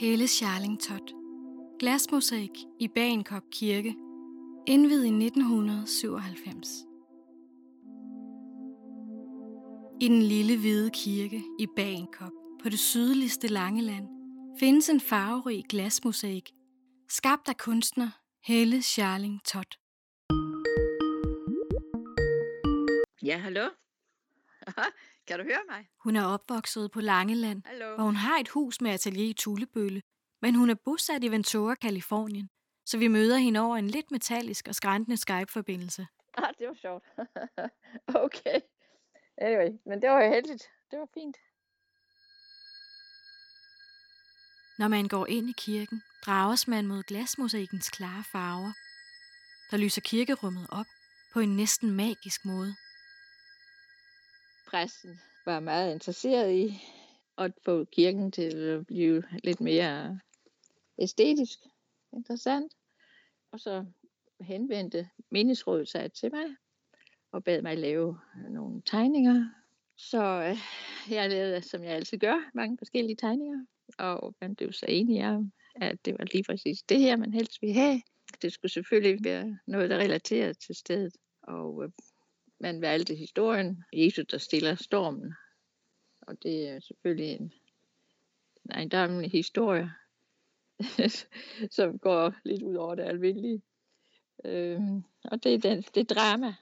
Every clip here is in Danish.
Hele Charlingtot. Glasmosaik i Bagenkop Kirke. Indvidet i 1997. I den lille hvide kirke i Bagenkop på det sydligste Langeland findes en farverig glasmosaik, skabt af kunstner Helle Charling Tot. Ja, hallo? Kan du høre mig? Hun er opvokset på Langeland, Hallo? hvor hun har et hus med atelier i Tullebølle, men hun er bosat i Ventura, Kalifornien, så vi møder hende over en lidt metallisk og skræntende Skype-forbindelse. Ah, det var sjovt. okay. Anyway, men det var jo heldigt. Det var fint. Når man går ind i kirken, drages man mod glasmosaikens klare farver. Der lyser kirkerummet op på en næsten magisk måde. Præsten var meget interesseret i at få kirken til at blive lidt mere æstetisk interessant. Og så henvendte menighedsrådet sig til mig og bad mig lave nogle tegninger. Så øh, jeg lavede, som jeg altid gør, mange forskellige tegninger. Og man blev så enige om, at det var lige præcis det her, man helst ville have. Det skulle selvfølgelig være noget, der relaterede til stedet. Og øh, man valgte historien. Jesus, der stiller stormen. Og det er selvfølgelig en, en ejendommelig historie, som går lidt ud over det almindelige. Øhm, og det er den, det drama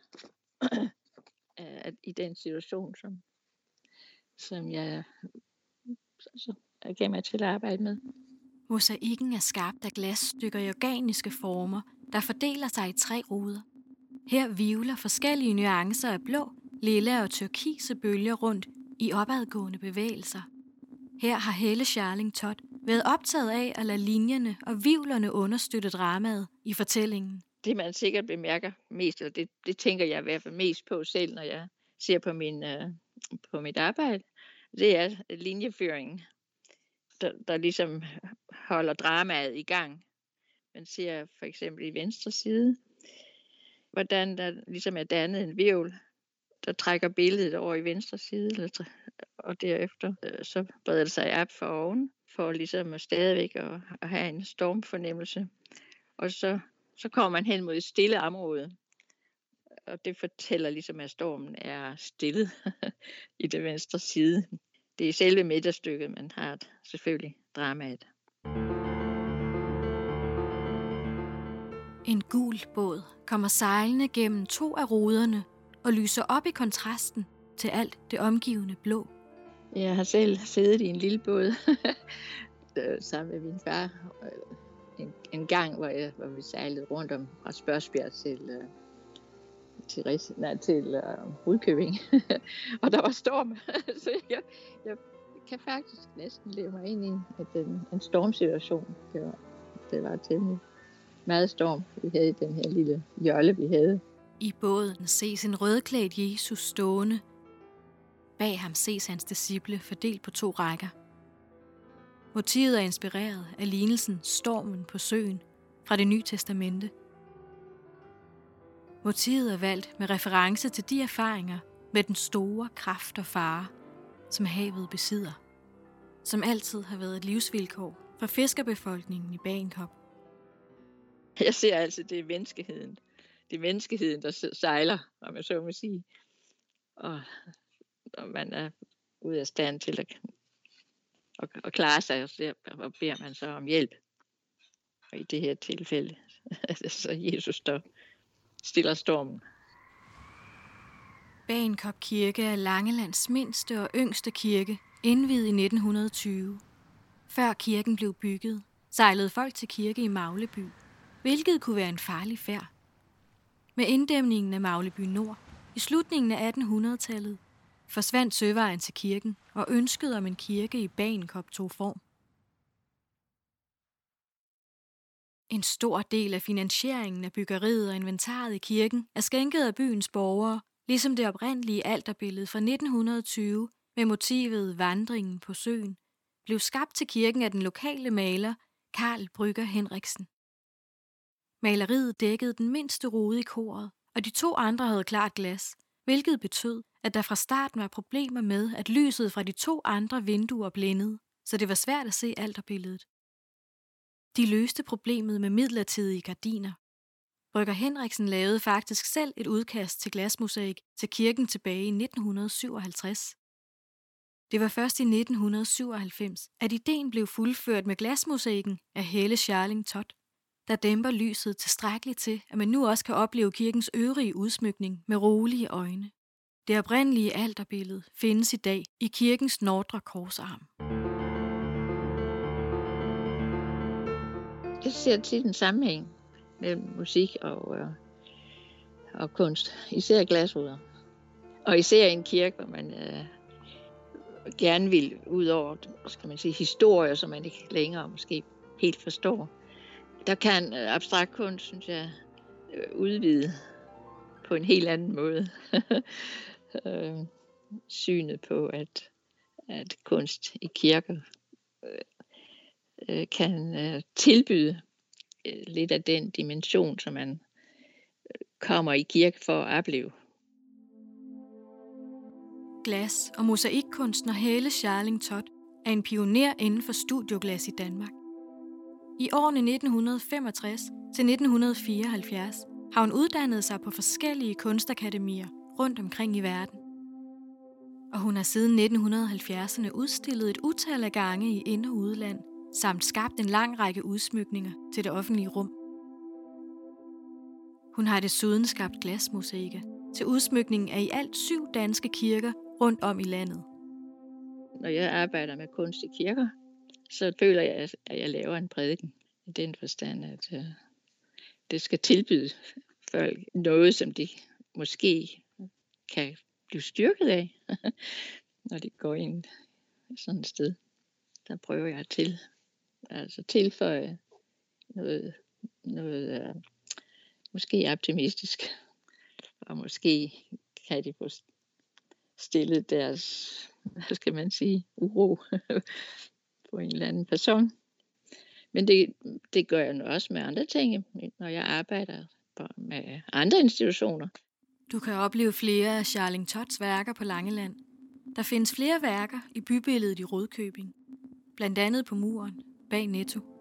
i den situation, som, som jeg så, jeg gav mig til at arbejde med. Mosaikken er skabt af glasstykker i organiske former, der fordeler sig i tre ruder. Her vivler forskellige nuancer af blå, lilla og turkise bølger rundt i opadgående bevægelser. Her har Helle Charling Todd været optaget af at lade linjerne og vivlerne understøtte dramaet i fortællingen. Det man sikkert bemærker mest, eller det, det tænker jeg i hvert fald mest på selv, når jeg ser på, min, øh, på mit arbejde, det er linjeføringen, der, der ligesom holder dramaet i gang. Man ser for eksempel i venstre side, hvordan der ligesom er dannet en virvel, der trækker billedet over i venstre side, og derefter øh, så breder det sig op for oven, for ligesom at stadigvæk at, at have en stormfornemmelse. Og så, så kommer man hen mod et stille område, og det fortæller ligesom, at stormen er stille i det venstre side. Det er selve midterstykket, man har selvfølgelig dramaet. En gul båd kommer sejlende gennem to af ruderne og lyser op i kontrasten til alt det omgivende blå. Jeg har selv siddet i en lille båd øh, sammen med min far øh, en, en gang, hvor, jeg, hvor vi sejlede rundt om fra Spørgsbjerg til, uh, til, nej, til uh, Rudkøbing. og der var storm, så jeg, jeg kan faktisk næsten leve mig ind i at den, en stormsituation. Det var, det var temmelig meget storm, vi havde i den her lille jolle, vi havde. I båden ses en rødklædt Jesus stående. Bag ham ses hans disciple fordelt på to rækker. Motivet er inspireret af lignelsen Stormen på søen fra det nye testamente. Motivet er valgt med reference til de erfaringer med den store kraft og fare, som havet besidder, som altid har været et livsvilkår for fiskerbefolkningen i Bagenkop. Jeg ser altså, det er menneskeheden. Det er menneskeheden, der sejler, om jeg så må sige. Og, og man er ude af stand til at, at, at klare sig, og, så, og beder man så om hjælp. Og i det her tilfælde, så Jesus der stiller stormen. Bagenkop Kirke er Langelands mindste og yngste kirke, indviet i 1920. Før kirken blev bygget, sejlede folk til kirke i Magleby, hvilket kunne være en farlig færd. Med inddæmningen af Magleby Nord i slutningen af 1800-tallet forsvandt søvejen til kirken, og ønsket om en kirke i Bagenkop tog form. En stor del af finansieringen af byggeriet og inventaret i kirken er skænket af byens borgere, ligesom det oprindelige alterbillede fra 1920 med motivet Vandringen på søen, blev skabt til kirken af den lokale maler Karl Brygger Henriksen. Maleriet dækkede den mindste rode i koret, og de to andre havde klart glas, hvilket betød, at der fra starten var problemer med, at lyset fra de to andre vinduer blændede, så det var svært at se alterbilledet. De løste problemet med midlertidige gardiner. Brygger Henriksen lavede faktisk selv et udkast til glasmosaik til kirken tilbage i 1957. Det var først i 1997, at ideen blev fuldført med glasmosaikken af Helle Charling Todd, der dæmper lyset tilstrækkeligt til, at man nu også kan opleve kirkens øvrige udsmykning med rolige øjne. Det oprindelige alterbillede findes i dag i kirkens nordre korsarm. Jeg ser tit en sammenhæng mellem musik og, øh, og kunst, især glasruder. Og især en kirke, hvor man øh, gerne vil ud over skal man sige, historier, som man ikke længere måske helt forstår. Der kan øh, abstrakt kunst, synes jeg, øh, udvide på en helt anden måde. øh, synet på, at, at kunst i kirker øh, øh kan øh, tilbyde lidt af den dimension, som man kommer i kirke for at opleve. Glas- og mosaikkunstner Helle Charling Todd er en pioner inden for studioglas i Danmark. I årene 1965 til 1974 har hun uddannet sig på forskellige kunstakademier rundt omkring i verden. Og hun har siden 1970'erne udstillet et utal af gange i ind- og udland, samt skabt en lang række udsmykninger til det offentlige rum. Hun har desuden skabt glasmosaikker til udsmykningen af i alt syv danske kirker rundt om i landet. Når jeg arbejder med kunst i kirker, så føler jeg, at jeg laver en prædiken. I den forstand, at øh, det skal tilbyde folk noget, som de måske kan blive styrket af, når de går ind sådan et sted. Der prøver jeg til, altså tilføje noget, noget øh, måske optimistisk, og måske kan de få stillet deres, hvad skal man sige, uro på en eller anden person. Men det, det gør jeg nu også med andre ting, når jeg arbejder med andre institutioner. Du kan opleve flere af Charling Tots værker på Langeland. Der findes flere værker i bybilledet i Rødkøbing. Blandt andet på muren bag Netto.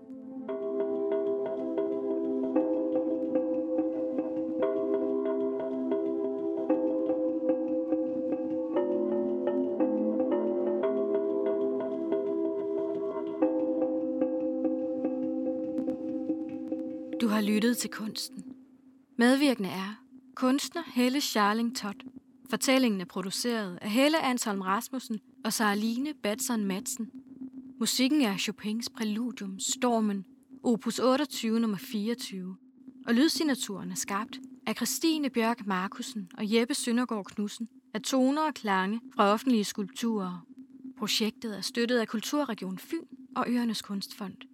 Du har lyttet til kunsten. Medvirkende er kunstner Helle Charling Todd. Fortællingen er produceret af Helle Ansholm Rasmussen og Saraline Batson Madsen. Musikken er Chopins Præludium Stormen, opus 28 nummer 24. Og lydsignaturen er skabt af Christine Bjørk Markusen og Jeppe Søndergaard Knudsen af toner og klange fra offentlige skulpturer. Projektet er støttet af Kulturregion Fyn og Øernes Kunstfond.